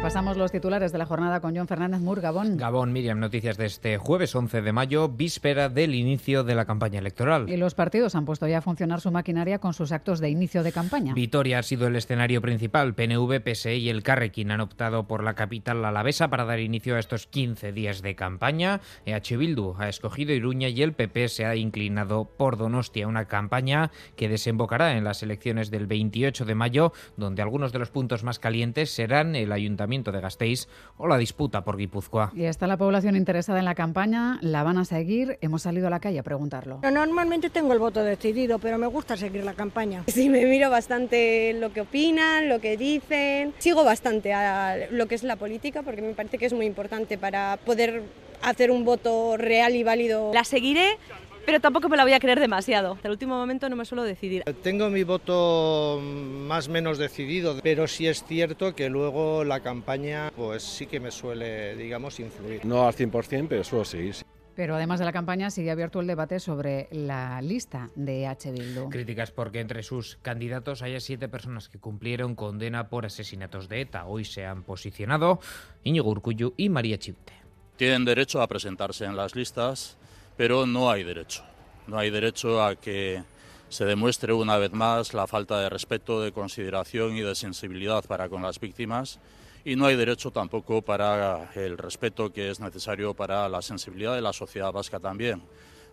Repasamos los titulares de la jornada con John Fernández Mur, Gabón. Gabón, Miriam, noticias de este jueves 11 de mayo, víspera del inicio de la campaña electoral. Y los partidos han puesto ya a funcionar su maquinaria con sus actos de inicio de campaña. Vitoria ha sido el escenario principal. PNV, PSE y el Carrequín han optado por la capital alavesa para dar inicio a estos 15 días de campaña. EH Bildu ha escogido Iruña y el PP se ha inclinado por Donostia, una campaña que desembocará en las elecciones del 28 de mayo, donde algunos de los puntos más calientes serán el ayuntamiento de Gasteiz o la disputa por Guipúzcoa. Y está la población interesada en la campaña, la van a seguir. Hemos salido a la calle a preguntarlo. Normalmente tengo el voto decidido, pero me gusta seguir la campaña. Sí, me miro bastante lo que opinan, lo que dicen. Sigo bastante a lo que es la política porque me parece que es muy importante para poder hacer un voto real y válido. La seguiré pero tampoco me la voy a creer demasiado. Hasta el último momento no me suelo decidir. Tengo mi voto más o menos decidido, pero sí es cierto que luego la campaña pues sí que me suele, digamos, influir. No al 100%, pero suelo seguir. Pero además de la campaña sigue abierto el debate sobre la lista de H. Bildu. Críticas porque entre sus candidatos hay siete personas que cumplieron condena por asesinatos de ETA. Hoy se han posicionado Íñigo Urcuyu y María Chivte. Tienen derecho a presentarse en las listas pero no hay derecho. No hay derecho a que se demuestre una vez más la falta de respeto, de consideración y de sensibilidad para con las víctimas y no hay derecho tampoco para el respeto que es necesario para la sensibilidad de la sociedad vasca también.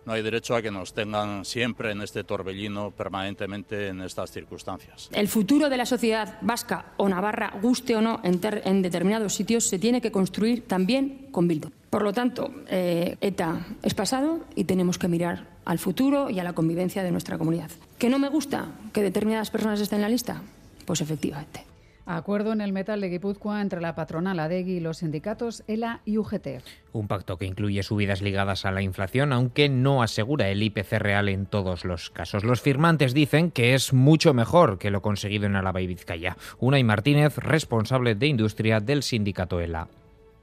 No hay derecho a que nos tengan siempre en este torbellino permanentemente en estas circunstancias. El futuro de la sociedad vasca o navarra, guste o no, en, en determinados sitios, se tiene que construir también con Bildu. Por lo tanto, eh, ETA es pasado y tenemos que mirar al futuro y a la convivencia de nuestra comunidad. ¿Que no me gusta que determinadas personas estén en la lista? Pues efectivamente. Acuerdo en el metal de Guipúzcoa entre la patronal ADEGI y los sindicatos ELA y UGT. Un pacto que incluye subidas ligadas a la inflación, aunque no asegura el IPC real en todos los casos. Los firmantes dicen que es mucho mejor que lo conseguido en Álava y Vizcaya. Unai Martínez, responsable de industria del sindicato ELA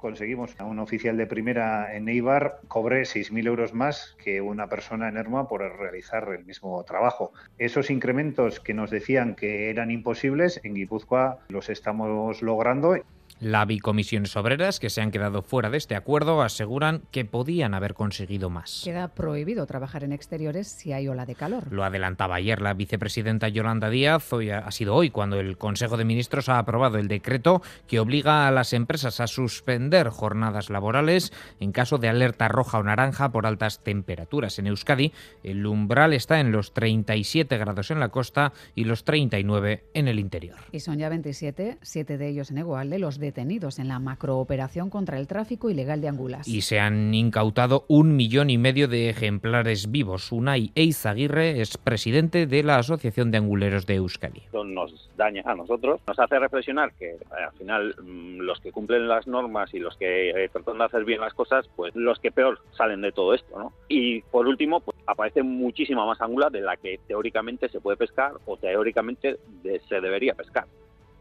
conseguimos a un oficial de primera en Eibar cobre 6.000 euros más que una persona en Erma por realizar el mismo trabajo. Esos incrementos que nos decían que eran imposibles, en Guipúzcoa los estamos logrando. La Bicomisiones Obreras, que se han quedado fuera de este acuerdo, aseguran que podían haber conseguido más. Queda prohibido trabajar en exteriores si hay ola de calor. Lo adelantaba ayer la vicepresidenta Yolanda Díaz. Hoy ha sido hoy cuando el Consejo de Ministros ha aprobado el decreto que obliga a las empresas a suspender jornadas laborales en caso de alerta roja o naranja por altas temperaturas. En Euskadi, el umbral está en los 37 grados en la costa y los 39 en el interior. Y son ya 27, siete de ellos en igual de los detenidos en la macrooperación contra el tráfico ilegal de angulas. Y se han incautado un millón y medio de ejemplares vivos. Unai Eizaguirre es presidente de la Asociación de Anguleros de Euskadi. Nos daña a nosotros, nos hace reflexionar que eh, al final mm, los que cumplen las normas y los que eh, tratan de hacer bien las cosas, pues los que peor salen de todo esto, ¿no? Y por último, pues aparece muchísima más angula de la que teóricamente se puede pescar o teóricamente se debería pescar.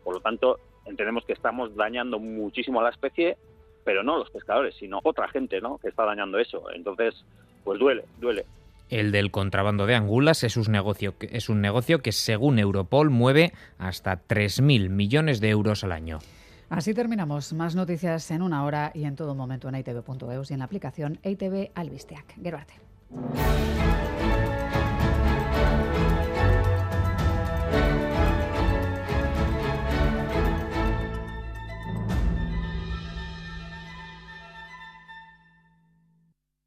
Por lo tanto, entendemos que estamos dañando muchísimo a la especie, pero no los pescadores, sino otra gente, ¿no? Que está dañando eso. Entonces, pues duele, duele. El del contrabando de angulas es un negocio que, es un negocio que según Europol mueve hasta 3.000 millones de euros al año. Así terminamos. Más noticias en una hora y en todo momento en itv.eus y en la aplicación ITV Albisteac. Geruarte.